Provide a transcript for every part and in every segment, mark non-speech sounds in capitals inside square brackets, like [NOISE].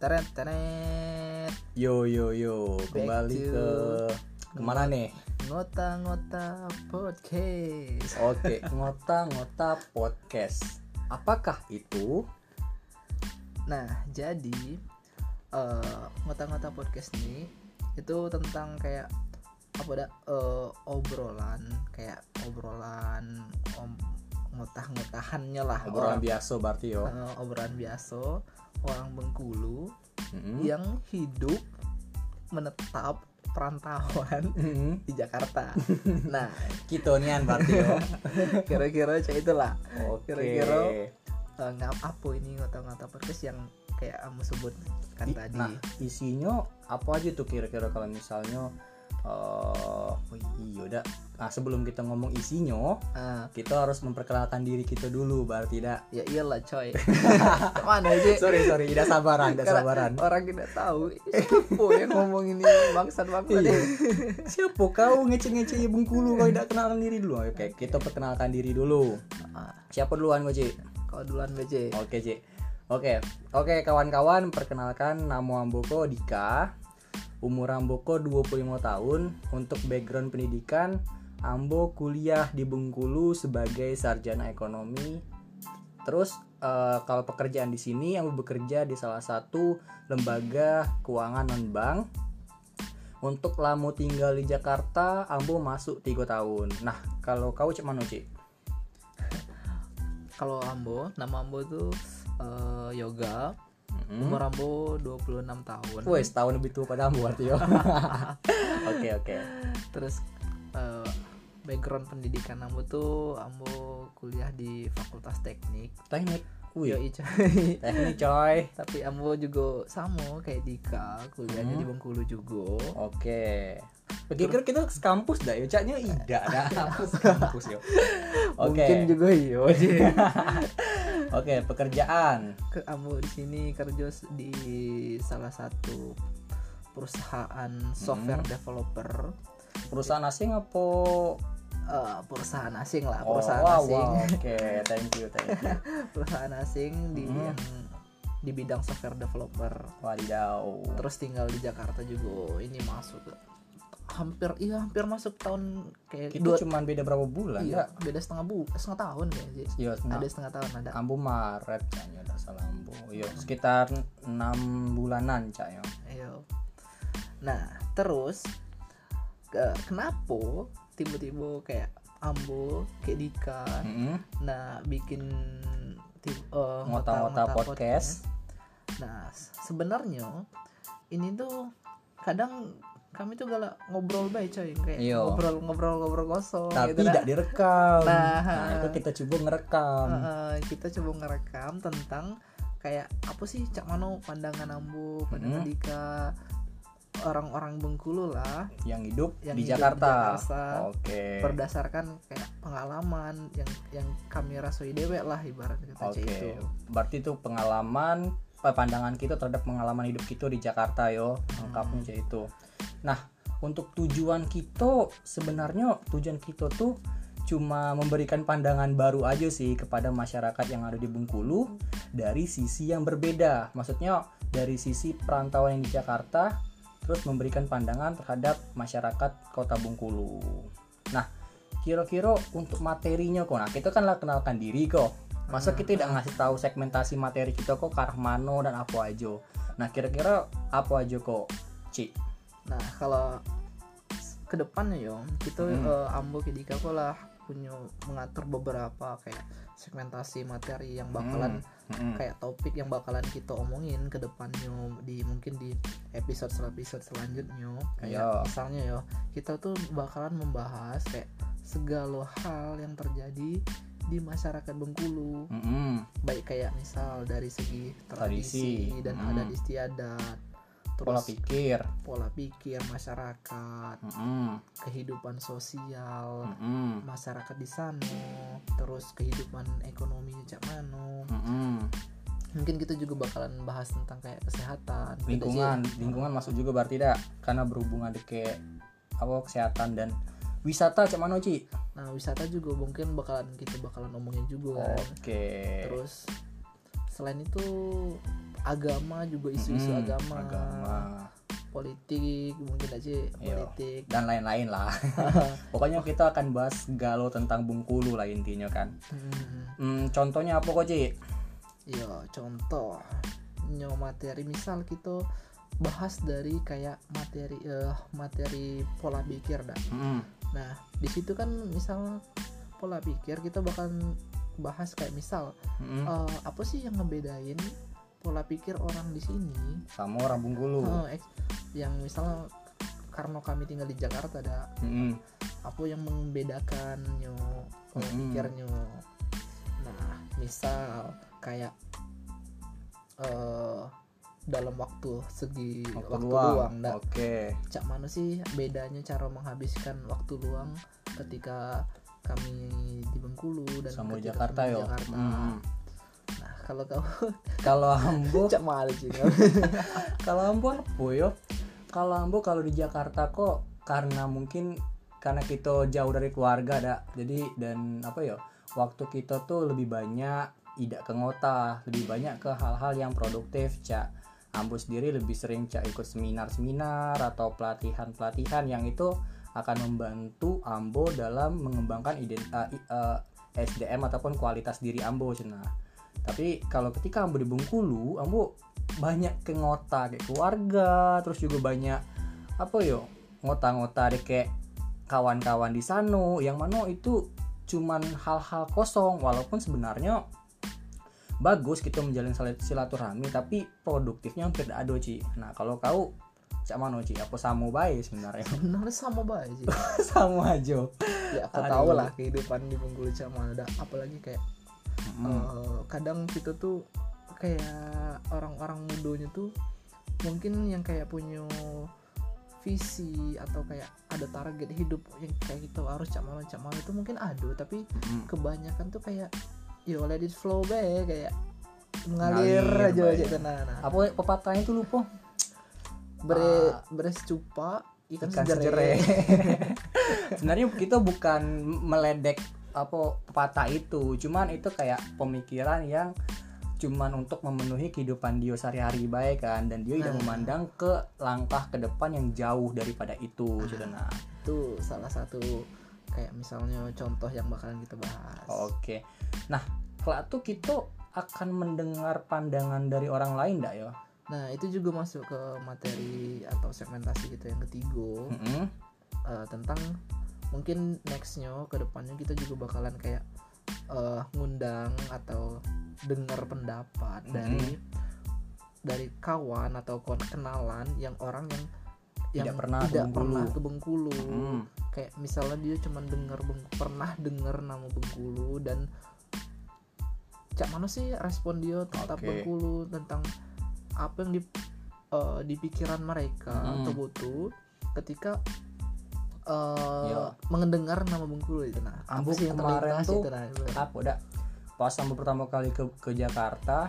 Teret teret Yo yo yo, Back kembali to- ke ke mana nih? ngota-ngota podcast. Oke, [LAUGHS] ngota-ngota podcast. Apakah itu? Nah, jadi eh, ngota-ngota podcast nih itu tentang kayak apa dah eh, obrolan kayak obrolan om ngotah-ngotahannya lah Obrolan biasa berarti yo. eh, obrolan biasa orang Bengkulu Mm-mm. yang hidup menetap perantauan Mm-mm. di Jakarta. [LAUGHS] nah, Kitonian berarti yo. [LAUGHS] kira-kira cak itulah Oke. Kira-kira- Eh, ngap apa ini ngota-ngota podcast yang kayak kamu sebut kan I- tadi. Nah, isinya apa aja tuh kira-kira kalau misalnya eh oh iya udah. Nah, sebelum kita ngomong isinya, Ah, kita harus memperkenalkan diri kita dulu berarti tidak. ya iyalah coy. [LAUGHS] Mana aja? Sorry sorry, tidak sabaran, tidak sabaran. Orang tidak tahu siapa yang ngomong ini bangsat bangsat. Iya. Siapa kau ngece-ngece ya Bengkulu kau tidak kenalkan diri dulu? Oke, kita perkenalkan diri dulu. Ah, Siapa duluan gue, Ci? kau duluan BJ. Oke, Ci. Oke. Oke, kawan-kawan, perkenalkan nama Amboko Dika. Umur Amboko 25 tahun. Untuk background pendidikan, Ambo kuliah di Bengkulu sebagai sarjana ekonomi. Terus eh, kalau pekerjaan di sini Ambo bekerja di salah satu lembaga keuangan non bank. Untuk lama tinggal di Jakarta, Ambo masuk tiga tahun. Nah, kalau kau cek mana? [LAUGHS] Kalau Ambo, nama Ambo tuh eh, Yoga. Mm-mm. Umur Ambo 26 tahun. Wes tahun lebih tua pada Ambo arti yo. [LAUGHS] Oke oke. Terus eh, background pendidikan Ambo tuh Ambo kuliah di Fakultas Teknik. Teknik. Wih, Yoi, coy. [LAUGHS] teknik coy. Tapi Ambo juga sama kayak Dika, kuliahnya Hmm. di Bengkulu juga. Oke. Kira-kira kita kampus dah yo, caknya ida dah [LAUGHS] kampus kampus yo. Oke. Mungkin juga iya. Oke, pekerjaan. Ke Ambo di sini kerja di salah satu perusahaan software Hmm. developer. Perusahaan asing apa? Eh, perusahaan asing lah, Oh, perusahaan wow, asing. wow. [LAUGHS] Oke, thank you, thank you. [LAUGHS] perusahaan asing di Hmm. yang di bidang software developer. Wadidaw. Terus tinggal di Jakarta juga. Ini masuk hampir iya hampir masuk tahun kayak Kita dua cuman beda berapa bulan iya, ya? beda setengah bu setengah tahun kayaknya sih. Iya, ada setengah tahun ada Ambo Maret kayaknya udah salah Ambo. Iya, sekitar 6 bulanan caknya. Iya. Nah, terus ke- kenapa tiba-tiba kayak Ambo, kayak Dika, Mm-mm. nah bikin eh, Ngota-ngota podcast. Nah, sebenarnya ini tuh kadang kami tuh galak ngobrol baik coy kayak Iya. ngobrol-ngobrol-ngobrol kosong tapi gitu dah. tidak direkam. Nah. Nah, itu kita coba ngerekam. Heeh, kita coba ngerekam tentang kayak apa sih cak mano pandangan Ambo, pandangan Hmm. Dika orang-orang Bengkulu lah yang hidup Yang di hidup Jakarta. Jakarta. Oke. berdasarkan kayak pengalaman yang yang kami rasoi dewek lah ibarat kata Oke. Cak itu. Berarti itu pengalaman eh, pandangan kita terhadap pengalaman hidup kita di Jakarta yo. Lengkapnya kayak itu. Nah, untuk tujuan kita sebenarnya tujuan kita tuh cuma memberikan pandangan baru aja sih kepada masyarakat yang ada di Bengkulu dari sisi yang berbeda. Maksudnya dari sisi perantauan yang di Jakarta terus memberikan pandangan terhadap masyarakat Kota Bengkulu. Nah, kira-kira untuk materinya kok. Nah, kita kan lah kenalkan diri kok. Masa kita tidak ngasih tahu segmentasi materi kita kok ke arah mano dan apa aja. Nah, kira-kira apa aja kok, Ci? Nah, kalau ke depannya yo, kita Hmm. Ambo kayak Dika kok lah punya mengatur beberapa kayak segmentasi materi yang bakalan Mm-mm. kayak topik yang bakalan kita omongin ke depannya di mungkin di episode episode selanjutnya kayak Iya. misalnya yo kita tuh bakalan membahas kayak segala hal yang terjadi di masyarakat Bengkulu Mm-mm. baik kayak misal dari segi tradisi, Tradisi. dan Hmm. adat istiadat Pola terus pikir. pola pikir masyarakat Mm-mm. kehidupan sosial Mm-mm. masyarakat di sana terus kehidupan ekonomi cak mano Mm-mm. mungkin kita juga bakalan bahas tentang kayak kesehatan Lingkungan, lingkungan masuk juga berarti tidak karena berhubungan dengan apa kesehatan dan wisata cak mana Ci? nah wisata juga mungkin bakalan kita bakalan omongin juga. Oke. terus selain itu agama juga isu-isu Mm, agama, agama. Politik mungkin aja Iya. politik. Dan lain-lain lah. [LAUGHS] Pokoknya kita akan bahas galau tentang Bengkulu lah intinya kan. Hmm, hmm, contohnya apa kok Ci? iya contoh. Nyo materi misal kita bahas dari kayak materi eh, materi pola pikir dah. Hmm, nah di situ kan misal pola pikir kita bakal bahas kayak misal hmm, eh, apa sih yang ngebedain pola pikir orang di sini sama orang Bengkulu Eh, yang misal karena kami tinggal di Jakarta ada Hmm, apa yang membedakan nyo pola Mm-mm. pikirnya nah misal kayak eh dalam waktu segi waktu, waktu, luang, luang, dah. oke cak mana sih bedanya cara menghabiskan waktu luang ketika kami di Bengkulu dan sama Jakarta kami di yo Jakarta. Hmm. Kalau kau [LAUGHS] kalau ambo cak malu sih [LAUGHS] kalau ambo apa yo? Kalau ambo kalau di Jakarta kok karena mungkin karena kita jauh dari keluarga ada jadi dan apa ya waktu kita tuh lebih banyak tidak ke ngota lebih banyak ke hal-hal yang produktif cak. Ambo sendiri lebih sering cak ikut seminar-seminar atau pelatihan-pelatihan yang itu akan membantu ambo dalam mengembangkan iden, eh, i- eh, SDM ataupun kualitas diri ambo cina tapi kalau ketika ambo di Bengkulu ambo banyak ke ngota kayak keluarga terus juga banyak apa yo ngota-ngota deh kayak kawan-kawan di sana yang mana itu cuman hal-hal kosong. Walaupun sebenarnya bagus kita menjalin silat- silaturahmi tapi produktifnya hampir tidak ada Ci. Nah kalau kau cak mana Ci? Apa sama baik sebenarnya? [LAUGHS] Sebenarnya sama baik sih [LAUGHS] sama aja. Ya aku tahu lah kehidupan di Bengkulu cak mana dah. apalagi kayak Mm, eh, kadang kita tuh kayak orang-orang mudanya tuh mungkin yang kayak punya visi atau kayak ada target hidup yang kayak gitu harus cak mana cak mana itu mungkin ada tapi mm, kebanyakan tuh kayak yo let it flow be kayak mengalir Ngalir, aja bae. aja nah, nah. apa pepatahnya itu lupa Bre, Ah. beres cupa ikan, ikan sejere. sejere [LAUGHS] sebenarnya kita bukan meledek apa pepatah itu. Cuman itu kayak pemikiran yang cuman untuk memenuhi kehidupan dia sehari-hari baik kan. Dan dia tidak Nah. memandang ke langkah ke depan yang jauh daripada itu gitu nah itu salah satu kayak misalnya contoh yang bakalan kita bahas. Oke. Nah kalau tuh kita akan mendengar pandangan dari orang lain enggak ya nah itu juga masuk ke materi atau segmentasi kita yang ketiga. Mm-mm. eh, tentang mungkin nextnya ke depannya kita juga bakalan kayak eh, ngundang atau dengar pendapat dari dari kawan atau kenalan yang orang yang yang Tidak pernah ke tidak Bengkulu. pernah ke Bengkulu Mm. kayak misalnya dia cuman dengar pernah dengar nama Bengkulu dan cak mana sih respon dia tentang Oke. Bengkulu tentang apa yang di eh, di pikiran mereka Mm. atau butuh ketika eh, Iya. mendengar nama Bengkulu itu. Nah apa sih kemarin tuh itu nah apa udah pas Ambo pertama kali ke ke Jakarta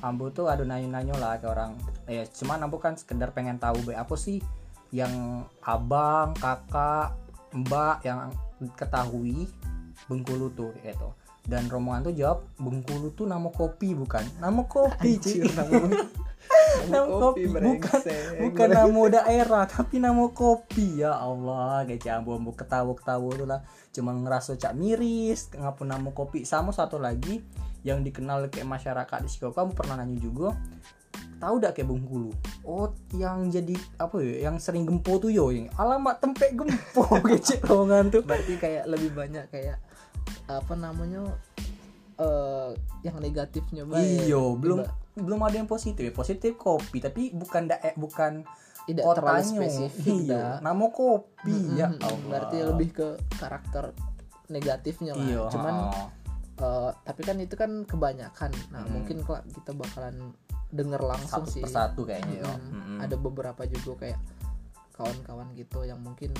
Ambo tuh ada nanya-nanya lah ke orang. Eh cuman Ambo kan sekedar pengen tahu be apa sih yang abang kakak mbak yang ketahui Bengkulu tuh? Gitu. Dan rombongan tuh jawab Bengkulu tuh nama kopi bukan? Nama kopi Anjir, nama, [LAUGHS] Nama kopi, bukan bukan nama daerah tapi nama kopi. Ya Allah kayak Ambo Ambo ketawa ketawa tuh lah. Cuman ngerasa cak miris ngapun nama kopi. Sama satu lagi yang dikenal kayak masyarakat di Siko kamu pernah nanya juga. Tahu dak kayak Bengkulu? Oh yang jadi apa ya yang sering gempo tuh yo yang alamat tempe gempo [LAUGHS] kecil rombongan tuh. Berarti kayak lebih banyak kayak apa namanya eh yang negatifnya baik iyo belum belum ada yang positif. Ya positif kopi tapi bukan da eh, bukan tidak terlalu kotanya spesifik iya nama kopi Mm, ya mm, mm. Allah. berarti lebih ke karakter negatifnya lah. Iya cuman eh, tapi kan itu kan kebanyakan. Nah Mm. mungkin kelak kita bakalan denger langsung satu sih. persatu kayaknya ya Mm, Mm-mm. ada beberapa juga kayak kawan-kawan gitu yang mungkin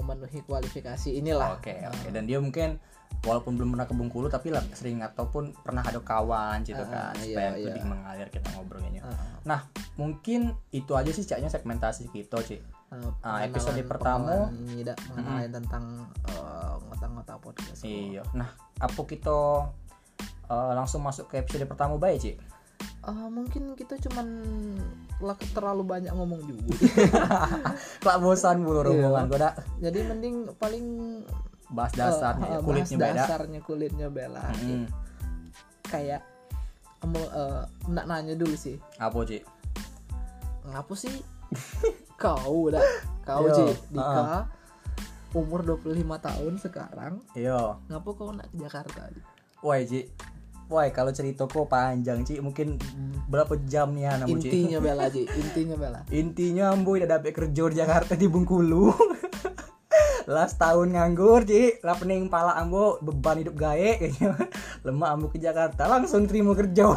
memenuhi kualifikasi inilah Oke Nah, oke dan dia mungkin walaupun belum pernah ke Bengkulu tapi lah sering ataupun pernah ada kawan gitu Ah, kan iya, supaya iya. lebih mengalir kita ngobrolnya. eh, Nah mungkin itu aja sih caknya segmentasi kita Ci. eh, Ah, episode pertama. dah mengenai tentang eh, ngota-ngota podcast Iya. Nah apa kita eh, langsung masuk ke episode pertama baik Ci Eh, mungkin kita cuman lah terlalu banyak ngomong juga. [LAUGHS] Kelak bosan mulu Iya. rombongan gue dah jadi mending paling bahas dasarnya eh, ya, eh, kulitnya bahas beda. dasarnya kulitnya bela Mm-mm. kayak mau eh, nak nanya dulu sih. Apa Ci? Ngapa sih? [LAUGHS] Kau udah kau Yo, Ci. ah. Dika umur 25 tahun sekarang. Iya ngapa kau nak ke Jakarta? Woi Ci Woi kalau cerita kok panjang Ci. Mungkin berapa jam nih Ci? Intinya bela Ci. Intinya bela intinya ambo udah dapet kerja di Jakarta di Bengkulu. [LAUGHS] Last tahun nganggur Ci. Lah pening pala ambo beban hidup gawe kayaknya. [LAUGHS] Lemah ambo ke Jakarta langsung terima kerja. [LAUGHS]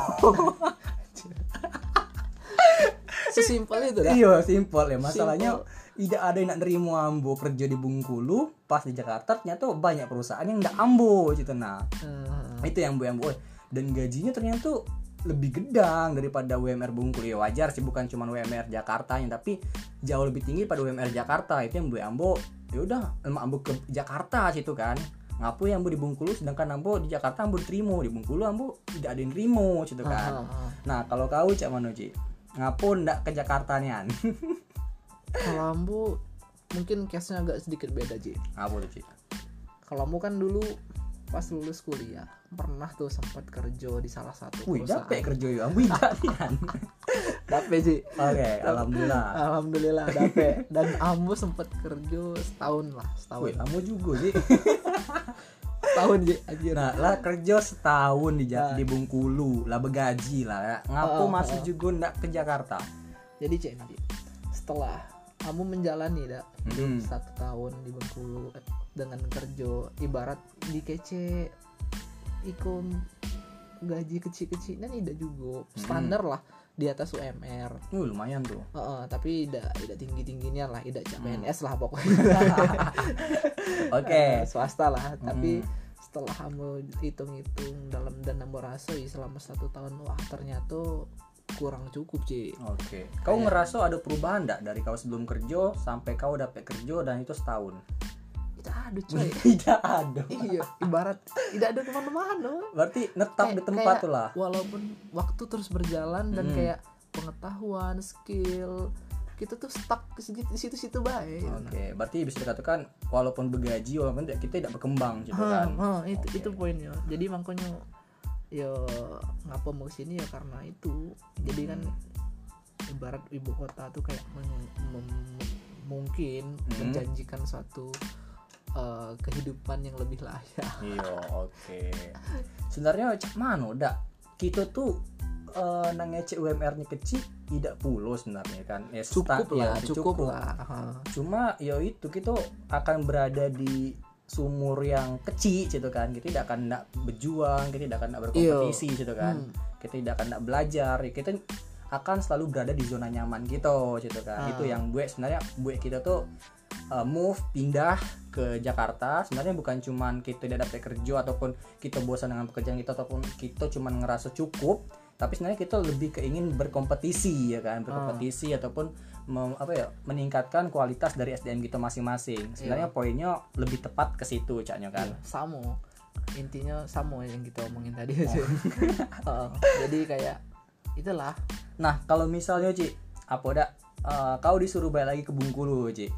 Sesimpel itu dah. Iya simpel ya. Masalahnya tidak ada yang nak nerima ambo kerja di Bengkulu pas di Jakarta ternyata banyak perusahaan yang ndak ambo gitu. Nah Hmm. itu yang bu yang bu dan gajinya ternyata tuh lebih gedang daripada UMR Bengkulu ya wajar sih bukan cuma UMR Jakarta yang tapi jauh lebih tinggi pada UMR Jakarta. Itu yang bu Ambo ya udah Ambo ke Jakarta situ kan. Ngapu yang Ambo di Bengkulu sedangkan Ambo di Jakarta Ambo diterima. Di Bengkulu Ambo tidak ada yang nerimo situ kan. Ah, ah, ah. nah kalau kau cak mana Ci ngapu ndak ke Jakarta nian [LAUGHS] kalau ambu mungkin case nya agak sedikit beda Ci ngapu tuh Ci kalau ambu kan dulu pas lulus kuliah pernah tuh sempat kerja di salah satu wih perusahaan dapet kerja ya Ambo tidak nian dapet Ci oke alhamdulillah alhamdulillah dapet [LAUGHS] dan ambu sempat kerja setahun lah setahun wih lama juga Ci [LAUGHS] setahun Ci anjir Nah, lah kerja setahun di, Nah. di Bengkulu, lah begaji lah. ya. Ngapu Oh, masih oh. juga ndak ke Jakarta. jadi Ci, setelah kamu menjalani dak hidup Hmm. satu tahun di Bengkulu eh, dengan kerja ibarat di kece ikut gaji kecil-kecil dan tidak juga standar lah di atas UMR Uh, lumayan tuh. Heeh, tapi tidak tidak tinggi tingginya lah tidak Hmm. CPNS lah pokoknya [LAUGHS] Oke. Eh, swasta lah tapi Hmm. setelah kamu hitung-hitung dalam dan nambah rasoi selama satu tahun wah ternyata kurang cukup sih Oke. Kau ngerasa ada perubahan ndak dari kau sebelum kerja sampai kau dapet kerja dan itu setahun? Tidak ada [LAUGHS] coy Tidak ada. iya ibarat tidak ada ke mana-mana Berarti netap Kayak- di tempat kayak tuh lah. walaupun waktu terus berjalan dan Hmm. kayak pengetahuan skill kita tuh stuck di situ- di situ-situ baik Oke, berarti bisa dikatakan walaupun begaji walaupun tidak- kita tidak berkembang gitu Ha, kan. ha, itu Oke. itu poinnya jadi makanya ya ngapa mau sini ya karena itu jadi kan Hmm. ibarat ibu kota tuh kayak mungkin Hmm. menjanjikan suatu uh, kehidupan yang lebih layak Iya, oke. [LAUGHS] Sebenarnya cak mana dak kita tuh eh nang ngecek UMR-nya kecil tidak puluh sebenarnya kan. Ya, cukup lah ya, cukup, lah Ha. Cuma ya itu kita akan berada di sumur yang kecil gitu kan. Kita tidak akan nak berjuang, kita tidak akan nak berkompetisi gitu kan. Hmm. Kita tidak akan nak belajar, ya, kita akan selalu berada di zona nyaman gitu gitu kan. Ah. Itu yang gue sebenarnya gue kita tuh uh, move pindah ke Jakarta. Sebenarnya bukan cuman kita tidak dapat kerja ataupun kita bosan dengan pekerjaan kita ataupun kita cuman ngerasa cukup tapi sebenarnya kita lebih keingin berkompetisi ya kan? Berkompetisi ataupun mem- apa ya meningkatkan kualitas dari SDM kita masing-masing. Sebenarnya poinnya lebih tepat ke situ caknya kan? Iya, samo intinya samo yang kita omongin tadi. Aja Heeh. [LAUGHS] jadi kayak itulah. Nah kalau misalnya Ci apa dak? Uh, kau disuruh balik lagi ke Bengkulu Ci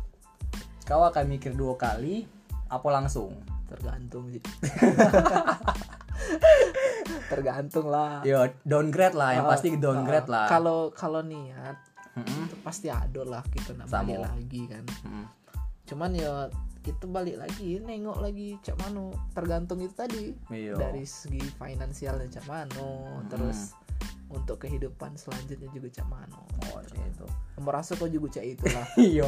kau akan mikir dua kali apa langsung? Tergantung sih. [LAUGHS] Tergantung lah. Ya downgrade lah yang Ah, pasti downgrade ah, lah. Kalau kalau niat Mm-mm. itu pasti ada lah kita nak Samo. balik lagi kan. Mm. cuman ya kita balik lagi nengok lagi cak mano tergantung itu tadi. Iya. dari segi finansialnya cak mano terus untuk kehidupan selanjutnya juga cak mano Oh, itu. merasa kok juga cak itulah [LAUGHS] Iya.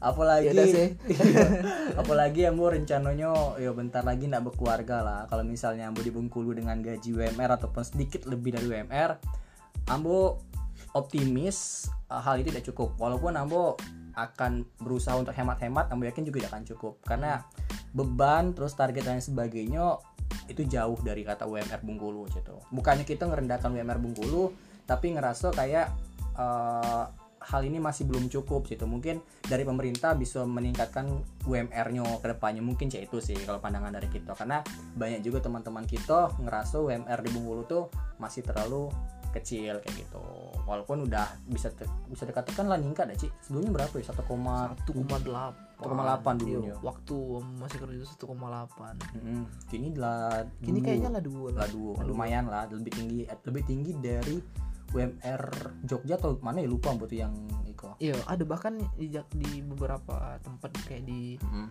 Apalagi Ya sih. Iya. [LAUGHS] Apalagi ambo rencananya ya bentar lagi ndak berkeluarga lah. Kalau misalnya ambo di Bengkulu dengan gaji UMR ataupun sedikit lebih dari UMR, ambo optimis uh, hal itu tidak cukup. Walaupun ambo akan berusaha untuk hemat-hemat, ambo yakin juga tidak akan cukup karena beban terus target dan sebagainya itu jauh dari kata UMR Bengkulu gitu. Bukannya kita ngerendahkan UMR Bengkulu, tapi ngerasa kayak eh, hal ini masih belum cukup gitu. Mungkin dari pemerintah bisa meningkatkan UMR-nya ke depannya mungkin cek itu sih kalau pandangan dari kita. Karena banyak juga teman-teman kita ngerasa UMR di Bengkulu tuh masih terlalu kecil kayak gitu. Walaupun udah bisa bisa dikatakan lah meningkat ya Ci. Sebelumnya berapa ya? 1, 1,8 1,8 dulunya. Iya, waktu masih kerja itu 1,8 Mm-mm. kini lah kini kayaknya lah dua lah dua lumayan lah lebih tinggi lebih tinggi dari UMR Jogja atau mana ya lupa buat yang Iko iya ada bahkan di, di beberapa tempat kayak di Mm.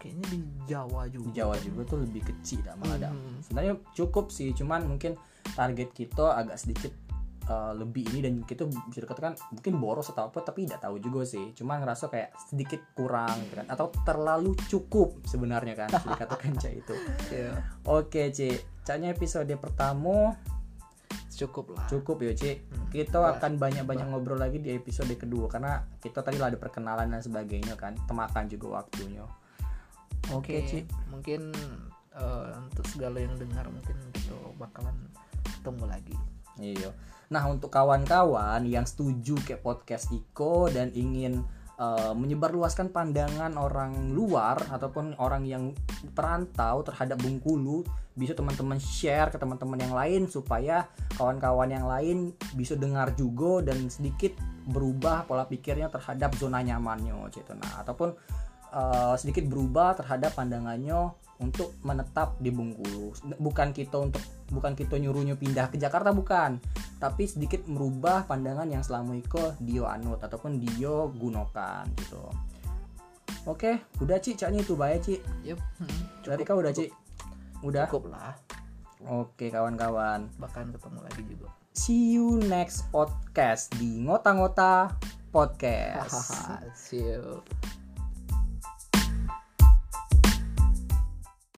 kayaknya di Jawa juga di Jawa juga tuh lebih kecil dah malah dah. Mhm. sebenarnya cukup sih cuman mungkin target kita agak sedikit uh, lebih ini dan kita bisa dikatakan mungkin boros atau apa tapi tidak tahu juga sih. Cuma ngerasa kayak sedikit kurang gitu kan atau terlalu cukup sebenarnya kan bisa dikatakan [LAUGHS] cak itu Iya, oke Ci. Caknya episode pertama cukup lah. cukup ya Ci. Hmm. kita Bah- akan banyak-banyak ngobrol lagi di episode kedua karena kita tadi lah ada perkenalan dan sebagainya kan temakan juga waktunya. Oke Oke, Ci. mungkin eh, untuk segala yang dengar mungkin kita bakalan ketemu lagi Iya. Nah untuk kawan-kawan yang setuju kayak podcast Iko dan ingin uh, menyebarluaskan pandangan orang luar ataupun orang yang perantau terhadap Bengkulu, bisa teman-teman share ke teman-teman yang lain supaya kawan-kawan yang lain bisa dengar juga dan sedikit berubah pola pikirnya terhadap zona nyamannya gitu. Nah ataupun uh, sedikit berubah terhadap pandangannya untuk menetap di Bengkulu. Bukan kita untuk bukan kita nyuruhnya pindah ke Jakarta bukan, tapi sedikit merubah pandangan yang selama itu Dio anut ataupun Dio gunakan gitu. Oke, udah Ci, caknya itu baik Ci. Yup, hmm, Dari kau udah Ci? Udah. cukup lah Oke kawan-kawan. bahkan ketemu lagi juga See you next podcast di Ngota-ngota Podcast. [LAUGHS] see you